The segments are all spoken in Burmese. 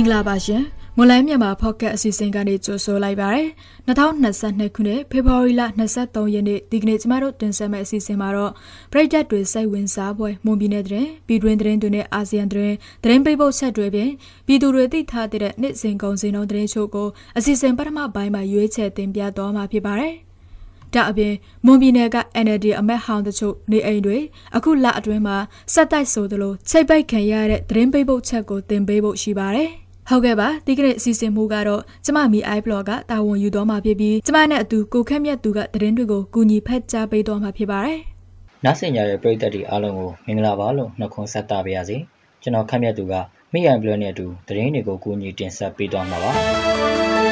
္ဂလာပါရှင်မွန်လိုင်းမြန်မာဖော့ကတ်အစီအစဉ်ကနေကြိုဆိုလိုက်ပါရစေ2022ခုနှစ်ဖေဖော်ဝါရီလ23ရက်နေ့ဒီကနေ့ကျမတို့တင်ဆက်မယ့်အစီအစဉ်မှာတော့ပြည်သက်တွေစိတ်ဝင်စားပွဲမွန်ပြည်နယ်တွင်ပြည်တွင်းသတင်းတွေနဲ့အာဆီယံသတင်းသတင်းပိတ်ပုတ်ချက်တွေပြင်ပြည်သူတွေသိထားတဲ့နှစ်စဉ်ကုန်စည်နှုန်းသတင်းချို့ကိုအစီအစဉ်ပထမပိုင်းမှာရွေးချယ်တင်ပြသွားမှာဖြစ်ပါတယ်ဒါအပြင်မွန်ပြည်နယ်က NLD အမက်ဟောင်းတို့ချုပ်နေအိမ်တွေအခုလအတွင်းမှာစက်တိုက်ဆိုသလိုချိတ်ပိုက်ခံရတဲ့သတင်းပိတ်ပုတ်ချက်ကိုတင်ပေးဖို့ရှိပါတယ်။ ဟုတ်ကဲ့ပါဒီကနေ့အစီအစဉ်မှုကတော့ကျမမီ iBlog ကတာဝန်ယူတော်မှာဖြစ်ပြီးကျမနဲ့အတူကိုခက်မြတ်သူကသတင်းတွေကိုကူညီဖတ်ကြားပေးတော်မှာဖြစ်ပါတယ်။နောက်ဆင်ကြတဲ့ပရိသတ်တွေအားလုံးကိုမင်္ဂလာပါလို့နှုတ်ခွန်းဆက်တာပါရစေ။ကျွန်တော်ခက်မြတ်သူကမိ iBlog နဲ့အတူသတင်းတွေကိုကူညီတင်ဆက်ပေးတော်မှာပါ။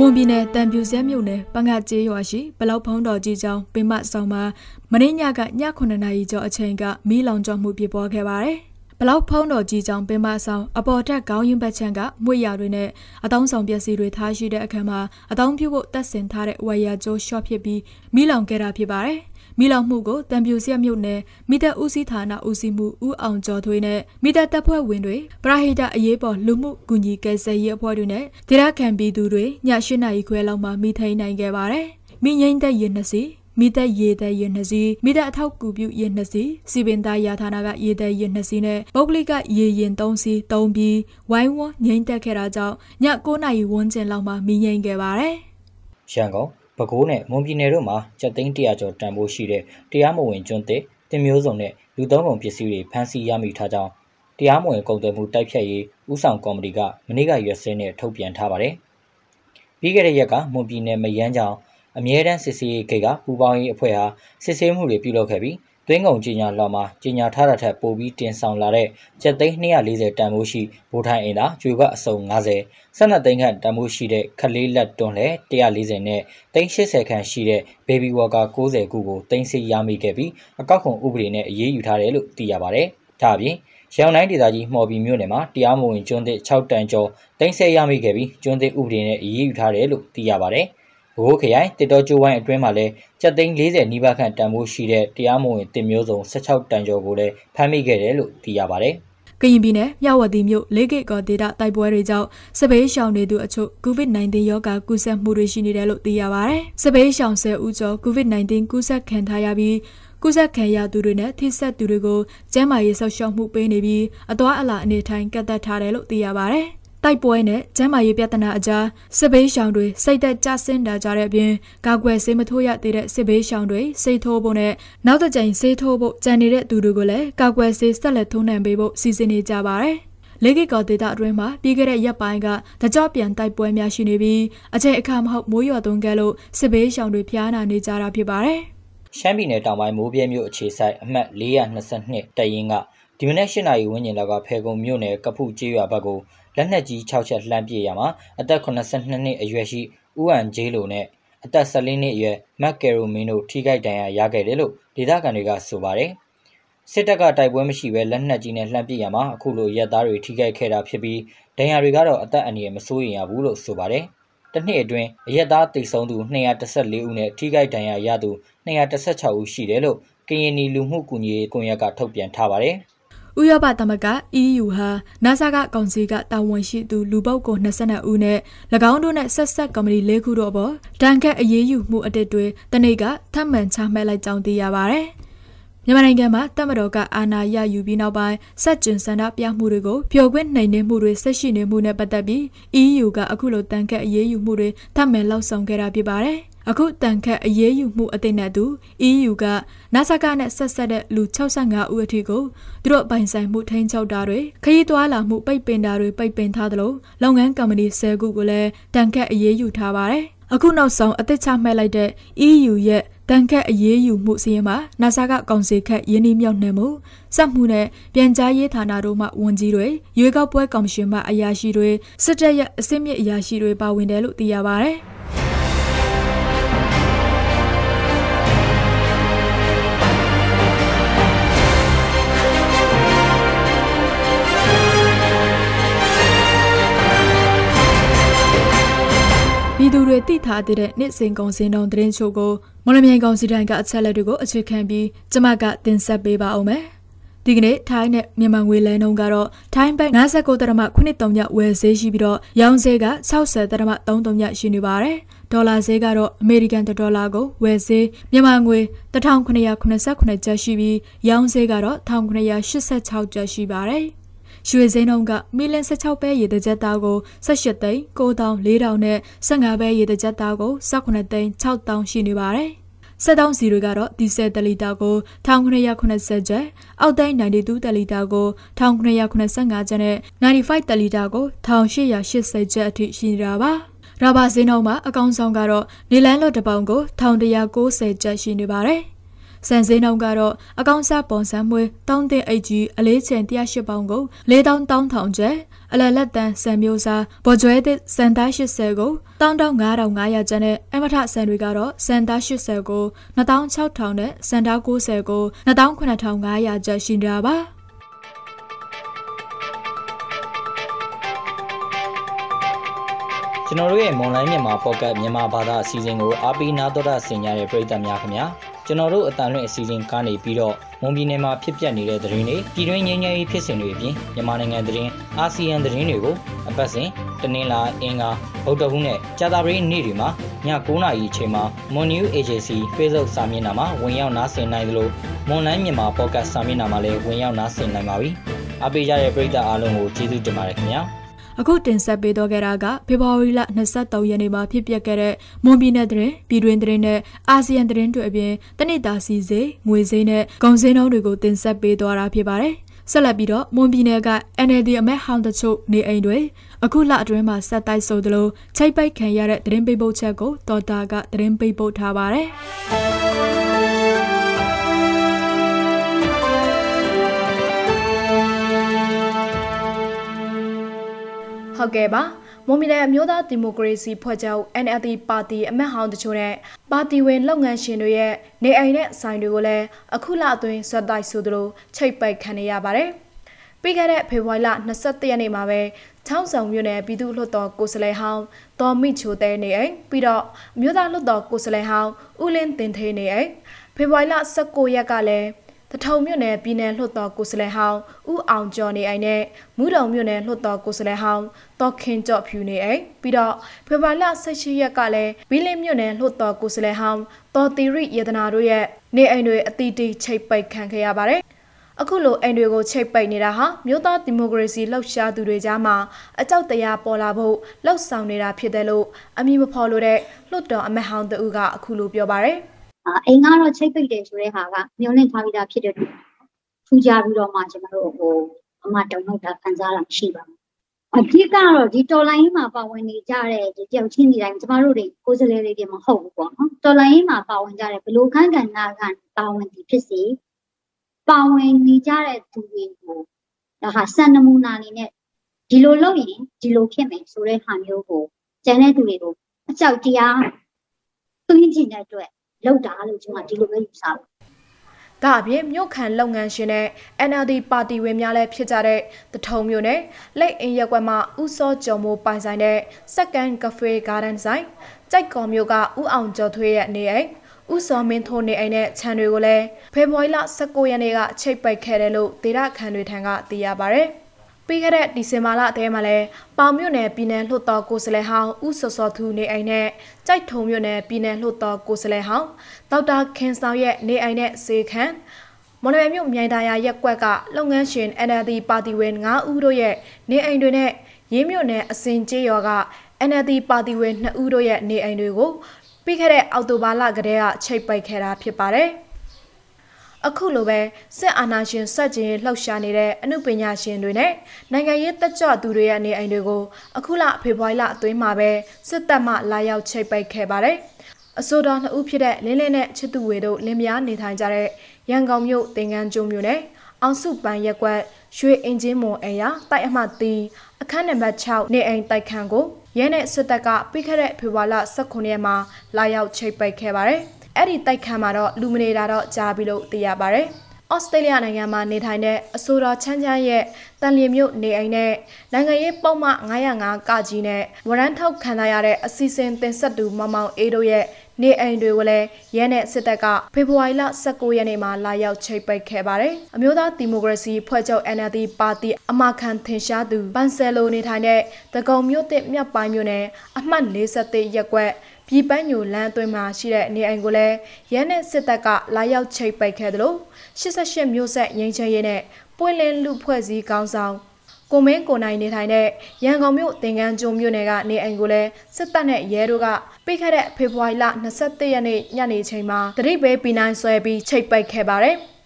မွန်ပြည်နယ်တံပြူစဲမြို့နယ်ပငတ်ကျေးရွာရှိဘလောက်ဖုံးတော်ကြီးကျောင်းပင်မဆောင်မှာမင်းညကည9နာရီကျော်အချိန်ကမီးလောင်ကျွမ်းမှုဖြစ်ပေါ်ခဲ့ပါတယ်။ဘလောက်ဖုံးတော်ကြီးကျောင်းပင်မဆောင်အပေါ်ထက်ခေါင်းရင်းဘက်ချမ်းကမွေရတွေနဲ့အတောင်းဆောင်ပစ္စည်းတွေထားရှိတဲ့အခန်းမှာအတောင်းပြုဖို့တပ်ဆင်ထားတဲ့ဝါယာကျိုးရှော့ဖြစ်ပြီးမီးလောင်ခဲ့တာဖြစ်ပါတယ်။ မိလောင်မှုကိုတံပြူဆက်မြို့နယ်မိသက်ဦးစီးဌာနဦးစီးမှုဦးအောင်ကျော်ထွေးနဲ့မိသက်တပ်ဖွဲ့ဝင်တွေပရဟိတအရေးပေါ်လူမှုကူညီကယ်ဆယ်ရေးအဖွဲ့တွေနဲ့ဒေသခံပြည်သူတွေည၈နာရီခွဲလောက်မှမိထိန်နိုင်ခဲ့ပါတယ်။မိငိမ့်သက်ရင်နှစ်စီမိသက်ရေသက်ရနှစ်စီမိသက်အထောက်ကူပြုရနှစ်စီစီပင်သားရာဌာနကရေသက်ရနှစ်စီနဲ့ပုဂ္ဂလိကရေရင်၃စီ၃ပြီးဝိုင်းဝန်းငိမ့်တက်ခဲ့တာကြောင့်ည9နာရီဝန်းကျင်လောက်မှမိငိမ့်ခဲ့ပါတယ်။ရန်ကုန် ပဲခူးနဲ့မွန်ပြည်နယ်တို့မှာကျပ်သိန်း100ကျော်တန်ဖိုးရှိတဲ့တရားမဝင်ကျွန်းသစ်တင်မျိုးစုံနဲ့လူသုံးကုန်ပစ္စည်းတွေဖမ်းဆီးရမိထားကြောင်းတရားမဝင်ကုန်သွယ်မှုတိုက်ဖျက်ရေးဥဆောင်ကော်မတီကမနေ့ကရွက်စင်းနဲ့ထုတ်ပြန်ထားပါတယ်။ပြီးခဲ့တဲ့ရက်ကမွန်ပြည်နယ်မယန်းကြောင်အမြဲတမ်းစစ်ဆေးရေးဂိတ်ကပူပေါင်းရေးအဖွဲ့ဟာစစ်ဆေးမှုတွေပြုလုပ်ခဲ့ပြီး သွင်းကုန်ကြီးညာလောက်မှာကြီးညာထားတာထက်ပိုပြီးတင်ဆောင်လာတဲ့ကျပ်သိန်း240တန်ဖိုးရှိဘိုးထိုင်အင်သာကျွေကအစုံ90 12သိန်းခန့်တန်ဖိုးရှိတဲ့ခလေးလက်တွန်းလဲ140နဲ့သိန်း80ခန့်ရှိတဲ့ baby walker 90ခုကိုသိမ်းဆည်းရမိခဲ့ပြီးအကောက်ခွန်ဥပဒေနဲ့အရေးယူထားတယ်လို့သိရပါတယ်။ဒါအပြင်ရန်တိုင်းဒေသကြီးမှော်ဘီမြို့နယ်မှာတရားမဝင်ကျွန်းသစ်6တန်ကျော်တင်ဆက်ရမိခဲ့ပြီးကျွန်းသစ်ဥပဒေနဲ့အရေးယူထားတယ်လို့သိရပါတယ်။ ဘိုးခရိုင်တစ်တော်ကျိုးဝိုင်းအတွင်းမှာလည်းကျပ်သိန်း40နီးပါးခန့်တန်ဖိုးရှိတဲ့တရားမဝင်တင်မျိုးစုံ16တန်ကျော်ကိုလည်းဖမ်းမိခဲ့တယ်လို့သိရပါတယ်ကရင်ပြည်နယ်မြဝတီမြို့လေးကိတ်ကောဒေတာတိုက်ပွဲတွေကြောင့်စပေးရှောင်နေသူအချို့ COVID-19 ရောဂါကူးစက်မှုတွေရှိနေတယ်လို့သိရပါဗျ။စပေးရှောင်10ဦးကျော် COVID-19 ကူးစက်ခံထားရပြီးကုသခံရသူတွေနဲ့ထိစက်သူတွေကိုကျန်းမာရေးဆောက်ရှောက်မှုပေးနေပြီးအသွားအလာအနေထိုင်ကတ်သက်ထားတယ်လို့သိရပါဗျ။ တိုက်ပွဲနဲ့ကျန်းမာရေးပြဿနာအကြားစစ်ဘေးရှောင်တွေစိတ်သက်ကြဆင်းတာကြတဲ့အပြင်ကာကွယ်ဆေးမထိုးရသေးတဲ့စစ်ဘေးရှောင်တွေစိတ်ထိုးဖို့နဲ့နောက်တစ်ကြိမ်ဆေးထိုးဖို့ကြံနေတဲ့သူတွေကိုလည်းကာကွယ်ဆေးဆက်လက်ထိုးနှံပေးဖို့စီစဉ်နေကြပါတယ်။လေကိကောဒေတာအတွင်းမှာပြီးခဲ့တဲ့ရက်ပိုင်းကတကြော့ပြန်တိုက်ပွဲများရှိနေပြီးအချိန်အခါမဟုတ်မိုးရွာသွန်းကဲလို့စစ်ဘေးရှောင်တွေဖျားနာနေကြတာဖြစ်ပါတယ်။ရှမ်းပြည်နယ်တောင်ပိုင်းမိုးပြဲမြို့အခြေဆိုင်အမှတ်422တရင်ကဒီမနက်၈နာရီဝန်းကျင်လောက်ကဖဲကုံမြို့နယ်ကဖုကျေးရွာဘက်ကို လက်နက်ကြီး6ချက်လှမ်းပစ်ရမှာအသက်82နှစ်အရွယ်ရှိဦးအန်ဂျေးလိုနဲ့အသက်14နှစ်အရွယ်မက်ကယ်ရိုမင်းတို့ထိခိုက်ဒဏ်ရာရခဲ့တယ်လို့ဒေသခံတွေကဆိုပါတယ်စစ်တပ်ကတိုက်ပွဲမရှိဘဲလက်နက်ကြီးနဲ့လှမ်းပစ်ရမှာအခုလိုရက်သားတွေထိခိုက်ခဲ့တာဖြစ်ပြီးဒဏ်ရာတွေကတော့အသက်အန္တရာယ်မစိုးရိမ်ရဘူးလို့ဆိုပါတယ်။တစ်နှစ်အတွင်းအရက်သားတိတ်ဆုံးသူ214ဦးနဲ့ထိခိုက်ဒဏ်ရာရသူ216ဦးရှိတယ်လို့ကရင်နီလူမှုကူညီရေးကွန်ရက်ကထုတ်ပြန်ထားပါတယ်။ ဥရောပသမဂ္ဂ EU ဟာ NASA ကကောင်စီကတာဝန်ရှိသူလူပုဂ္ဂိုလ်22ဦးနဲ့၎င်းတို့နဲ့ဆက်ဆက်ကုမ္ပဏီ၄ခုတို့အပေါ်တန်ခတ်အရေးယူမှုအတစ်တွေတနေ့ကထပ်မံချမှတ်လိုက်ကြောင်းသိရပါဗျ။မြန်မာနိုင်ငံမှာတပ်မတော်ကအာဏာရယူပြီးနောက်ပိုင်းစက်ကျင်ဆန္ဒပြမှုတွေကိုဖျော်ခွင့်နှိမ်နင်းမှုတွေဆက်ရှိနေမှုနဲ့ပတ်သက်ပြီး EU ကအခုလိုတန်ခတ်အရေးယူမှုတွေထပ်မံလှောက်ဆောင်ခဲ့တာဖြစ်ပါတယ်။ အခုတန်ခတ်အရေးယူမှုအသစ်နဲ့အတူ EU ကနာဆာကနဲ့ဆက်ဆက်တဲ့လူ65ဦးအထိကိုသူတို့ပိုင်ဆိုင်မှုထိန်းချုပ်တာတွေခရီးသွားလာမှုပိတ်ပင်တာတွေပိတ်ပင်ထားသလိုလုပ်ငန်းကုမ္ပဏီ10ခုကိုလည်းတန်ခတ်အရေးယူထားပါတယ်။အခုနောက်ဆုံးအသစ်ချမှတ်လိုက်တဲ့ EU ရဲ့တန်ခတ်အရေးယူမှုစီးရင်မှာနာဆာကကောင်စီခက်ရင်းနှီးမြှုပ်နှံမှုစက်မှုနဲ့ပြန်ကြားရေးဌာနတို့မှဝန်ကြီးတွေရွေးကောက်ပွဲကော်မရှင်မှအရာရှိတွေစစ်တပ်ရဲ့အစစ်မြစ်အရာရှိတွေပါဝင်တယ်လို့သိရပါဗျ။ သူတွေသိထားတဲ့နှစ်စဉ်ကုန်စင်တုံသတင်းချို့ကိုမော်လမြိုင်ကောင်စီတိုင်းကအချက်လက်တွေကိုအခြေခံပြီးကျမကတင်ဆက်ပေးပါအောင်မယ်။ဒီကနေ့ထိုင်းနဲ့မြန်မာငွေလဲနှုန်းကတော့ထိုင်းဘတ်59တရမ93ညဝယ်ဈေးရှိပြီးတော့ရောင်းဈေးက60တရမ33ညရှိနေပါတယ်။ဒေါ်လာဈေးကတော့အမေရိကန်ဒေါ်လာကိုဝယ်ဈေးမြန်မာငွေ1989ကျပ်ရှိပြီးရောင်းဈေးကတော့1986ကျပ်ရှိပါတယ်။ ရွှေစင်းနှုန်းကမီလန်16ပဲရေတကြက်သားကို18သိန်း9400နဲ့15ပဲရေတကြက်သားကို18သိန်း6000ရှိနေပါတယ်။စက်တောင်းစီတွေကတော့ဒီဇယ်တလီတာကို1980ကျပ်အောက်တိုင်း92တလီတာကို1985ကျပ်နဲ့95တလီတာကို1880ကျပ်အထိရှိနေတာပါရာဘာဈေးနှုန်းမှာအကောင်ဆောင်ကတော့နေလန်းလော့တပေါင်ကို1190ကျပ်ရှိနေပါတယ် စံစင်းနှုန်းကတော့အကောင်စားပုံစံမွေးတောင်းတင်အိတ်ကြီးအလေးချိန်108ပေါင်ကို4000တောင်းထောင်ကျပ်အလလက်တန်စံမျိုးစားဘော်ကျွဲသစ်စံသား80ကို19500ကျပ်နဲ့အမထစံတွေကတော့စံသား80ကို26000နဲ့စံသား90ကို29500ကျပ်ရှိနေတာပါကျွန်တော်တို့ရဲ့ online မြန်မာ podcast မြန်မာဘာသာအစီအစဉ်ကိုအားပေးနားတော်တာဆင်ကြတဲ့ပရိသတ်များခင်ဗျာ ကျွန်တော်တို့အတန်လွင့်အစီအစဉ်ကနေပြီးတော့မွန်ပြည်နယ်မှာဖြစ်ပျက်နေတဲ့သတင်းတွေပြည်တွင်းငြိမ်းချမ်းရေးဖြစ်စဉ်တွေအပြင်မြန်မာနိုင်ငံသတင်းအာဆီယံသတင်းတွေကိုအပတ်စဉ်တနင်္လာအင်္ဂါဗုဒ္ဓဟူးနဲ့ကြာသပတေးနေ့တွေမှာည9:00နာရီအချိန်မှာ Mon New Agency Facebook စာမျက်နှာမှာဝင်ရောက်နားဆင်နိုင်သလို Monline မြန်မာ Podcast စာမျက်နှာမှာလည်းဝင်ရောက်နားဆင်နိုင်ပါပြီ။အားပေးကြတဲ့ပရိသတ်အားလုံးကိုကျေးဇူးတင်ပါတယ်ခင်ဗျာ။ အခုတင်ဆက်ပေးတော့ခဲ့တာကဖေဖော်ဝါရီလ23ရက်နေ့မှာဖြစ်ပျက်ခဲ့တဲ့မွန်ပြည်နယ်သတင်းပြည်တွင်းသတင်းနဲ့အာဆီယံသတင်းတွေအပြင်တနစ်တာစီစေးငွေစည်းနဲ့ကုန်စည်နှုန်းတွေကိုတင်ဆက်ပေးသွားတာဖြစ်ပါတယ်။ဆက်လက်ပြီးတော့မွန်ပြည်နယ်က NLD အမတ်ဟောင်းတချို့နေအိမ်တွေအခုလအတွင်းမှာဆက်တိုက်ဆိုသလိုချိတ်ပိတ်ခံရတဲ့သတင်းပေးပို့ချက်ကိုတော်တာကသတင်းပေးပို့ထားပါတယ်။ ဟုတ်ကဲ့ပါမွန်ပြည်နယ်အမျိုးသားဒီမိုကရေစီဖွဲ့ချုပ် NLD ပါတီအမတ်ဟောင်းတချို့နဲ့ပါတီဝင်လုပ်ငန်းရှင်တွေရဲ့နေအိမ်နဲ့ဆိုင်တွေကိုလည်းအခုလအတွင်းဇက်တိုက်ဆိုသလိုချိတ်ပိတ်ခံရပါတယ်ပြီးခဲ့တဲ့ဖေဖော်ဝါရီလ22ရက်နေ့မှာပဲချောင်းဆောင်မြို့နယ်ပြည်သူ့လွှတ်တော်ကိုယ်စားလှယ်ဟောင်းတော်မိချိုတဲနေအိမ်ပြီးတော့မြို့သားလွှတ်တော်ကိုယ်စားလှယ်ဟောင်းဦးလင်းတင်သေးနေအိမ်ဖေဖော်ဝါရီလ19ရက်ကလည်း တထုံမြို့နယ်ပြည်နယ်လွှတ်တော်ကိုယ်စားလှယ်ဟောင်းဦးအောင်ကျော်နေအိမ်နဲ့မူးတုံမြို့နယ်လွှတ်တော်ကိုယ်စားလှယ်ဟောင်းတော်ခင်ကျော်ဖြူနေအိမ်ပြီးတော့ဖေဖော်ဝါရီလ18ရက်ကလည်းဘီလင်းမြို့နယ်လွှတ်တော်ကိုယ်စားလှယ်ဟောင်းတော်တီရိယေဒနာတို့ရဲ့နေအိမ်တွေအတီးတီးချိတ်ပိတ်ခံခဲ့ရပါတယ်အခုလိုအိမ်တွေကိုချိတ်ပိတ်နေတာဟာမြို့သားဒီမိုကရေစီလှုပ်ရှားသူတွေကြားမှာအကြောက်တရားပေါ်လာဖို့လှုပ်ဆောင်နေတာဖြစ်တယ်လို့အမည်မဖော်လို့တဲ့လွှတ်တော်အမတ်ဟောင်းတူကအခုလိုပြောပါရယ် အိမ်ကတော့ချိတ်ပိတ်တယ်ဆိုတဲ့ဟာကမျောလင့်ထားပြီးသားဖြစ်တဲ့အတွက်ထူးခြားပြီးတော့မှကျွန်တော်တို့ဟိုအမှတုံ့လောက်တာခံစားတာမရှိပါဘူးအဓိကတော့ဒီတော်လိုင်းမှာပါဝင်နေကြတဲ့ဒီတယောက်ချင်းဒီတိုင်းကျမတို့တွေကိုယ်စားလှယ်တွေမဟုတ်ဘူးပေါ့နော်တော်လိုင်းမှာပါဝင်ကြတဲ့ဘလို့ခန်းကဏ္ဍကပါဝင်ဒီဖြစ်စီပါဝင်နေကြတဲ့သူတွေကိုဒါဟာစံနမူနာအနေနဲ့ဒီလိုလုပ်ရင်ဒီလိုဖြစ်မယ်ဆိုတဲ့ဟာမျိုးကိုကျန်တဲ့သူတွေကိုအကြောက်တရားသွင်းချင်တဲ့အတွက် လောက်တာလို့ကျွန်မဒီလိုပဲယူဆပါဒါအပြင်မြို့ခံလုပ်ငန်းရှင်နဲ့ NLD ပါတီဝင်များလည်းဖြစ်ကြတဲ့တထုံမြို့နယ်လက်အင်ရက်ကွက်မှဥစောကျော်မိုးပိုင်ဆိုင်တဲ့ Second Cafe Garden ဆိုင်ကြိုက်ကော်မြို့ကဥအောင်ကျော်ထွေးရဲ့နေအိမ်ဥစောမင်းထိုးနေအိမ်နဲ့ခြံတွေကိုလည်းဖေဖော်ဝါရီလ19ရက်နေ့ကချိတ်ပိတ်ခဲ့တယ်လို့ဒေတာခန်တွေထံကသိရပါဗျ။ ပြီးခဲ့တဲ့ဒီဇင်ဘာလအသေးမှာလဲပေါင်မြို့နယ်ပြည်နယ်လွှတ်တော်ကိုယ်စားလှယ်ဟောင်းဦးစောစောသူနေအိမ်နဲ့ကြိုက်ထုံမြို့နယ်ပြည်နယ်လွှတ်တော်ကိုယ်စားလှယ်ဟောင်းဒေါက်တာခင်ဆောင်ရဲ့နေအိမ်နဲ့စေခန့်မော်လမြိုင်မြို့မြိုင်သာယာရက်ကွက်ကလုပ်ငန်းရှင် NLD ပါတီဝင်9ဦးတို့ရဲ့နေအိမ်တွေနဲ့ရင်းမြို့နယ်အစင်ကျေးရွာက NLD ပါတီဝင်2ဦးတို့ရဲ့နေအိမ်တွေကိုပြီးခဲ့တဲ့အောက်တိုဘာလကတည်းကချိတ်ပိတ်ခဲ့တာဖြစ်ပါတယ်။ အခုလိုပဲစစ်အာဏာရှင်စက်ကျင်လှုပ်ရှားနေတဲ့အမှုပညာရှင်တွေနဲ့နိုင်ငံရေးတက်ကြွသူတွေရဲ့နေအိမ်တွေကိုအခုလဖေဖော်ဝါရီလအတွင်းမှာပဲစစ်တပ်မှလာရောက်ချိတ်ပိတ်ခဲ့ပါတယ်။အဆိုတော်နှစ်ဦးဖြစ်တဲ့လင်းလင်းနဲ့ချစ်သူဝေတို့လင်းများနေထိုင်ကြတဲ့ရန်ကုန်မြို့တင်ကန်းကျွန်းမြို့နယ်အောင်စုပန်ရက်ကွက်ရွှေအင်ဂျင်မွန်အရာတိုက်အမှတ်3အခန်းနံပါတ်6နေအိမ်တိုက်ခန်းကိုရဲနဲ့စစ်တပ်ကပြီးခဲ့တဲ့ဖေဖော်ဝါရီလ18ရက်မှာလာရောက်ချိတ်ပိတ်ခဲ့ပါတယ်။ အဲ့ဒီတိုက်ခန်းမှာတော့လူမနေတာတော့ကြားပြီလို့သိရပါဗျ။ဩစတြေးလျနိုင်ငံမှာနေထိုင်တဲ့အဆိုတော်ချမ်းချမ်းရဲ့တန်လျင်မြို့နေအိမ်နဲ့နိုင်ငံရေးပုံမှ905ကကြီးနဲ့ဝရမ်းထုတ်ခံရတဲ့အစီအစဉ်တင်ဆက်သူမမောင်အေးတို့ရဲ့ နေအိမ်တွေကိုလည်းရဲနဲ့စစ်တပ်ကဖေဖော်ဝါရီလ19ရက်နေ့မှာလာရောက်ချိတ်ပိတ်ခဲ့ပါတယ်။အမျိုးသားဒီမိုကရေစီဖွဲ့ချုပ် NLD ပါတီအမခံထင်ရှားသူပန်ဆယ်လိုနေထိုင်တဲ့တကုံမြို့တစ်မြောက်ပိုင်းမြို့နယ်အမှတ်47ရပ်ကွက်ပြည်ပန်းညိုလမ်းအတွင်းမှာရှိတဲ့နေအိမ်ကိုလည်းရဲနဲ့စစ်တပ်ကလာရောက်ချိတ်ပိတ်ခဲ့တယ်လို့88မြို့ဆက်ရင်းချရေးနဲ့ပွင့်လင်းလူဖွဲ့စည်းကောင်းဆောင် ကိုမင်းကိုနိုင်နေထိုင်တဲ့ရန်ကုန်မြို့တင်ကန်းကျွန်းမြို့နယ်ကနေအိမ်ကိုလည်းစစ်တပ်နဲ့ရဲတို့ကပိတ်ခဲ့တဲ့ဖေဖော်ဝါရီလ21ရက်နေ့ညနေချိန်မှာတရိပ်ပဲပီနိုင်ဆွဲပြီးချိတ်ပိတ်ခဲ့ပါတယ်။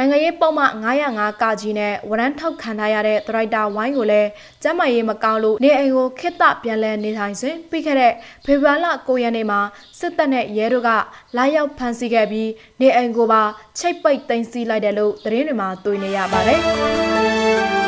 နိုင်ငံရေးပုံမှ905ကကြီးနဲ့ဝရမ်းထောက်ခံထားရတဲ့ဒရိုက်တာဝိုင်းကိုလည်းကျမ်းမာရေးမကောင်းလို့နေအိမ်ကိုခစ်တပြန်လဲနေထိုင်စဉ်ပြီးခဲ့တဲ့ဖေဖော်ဝါရီလ9ရက်နေ့မှာစစ်တပ်နဲ့ရဲတို့ကလာရောက်ဖမ်းဆီးခဲ့ပြီးနေအိမ်ကိုပါချိတ်ပိတ်သိမ်းဆည်းလိုက်တယ်လို့သတင်းတွေမှာတွေ့နေရပါတယ်။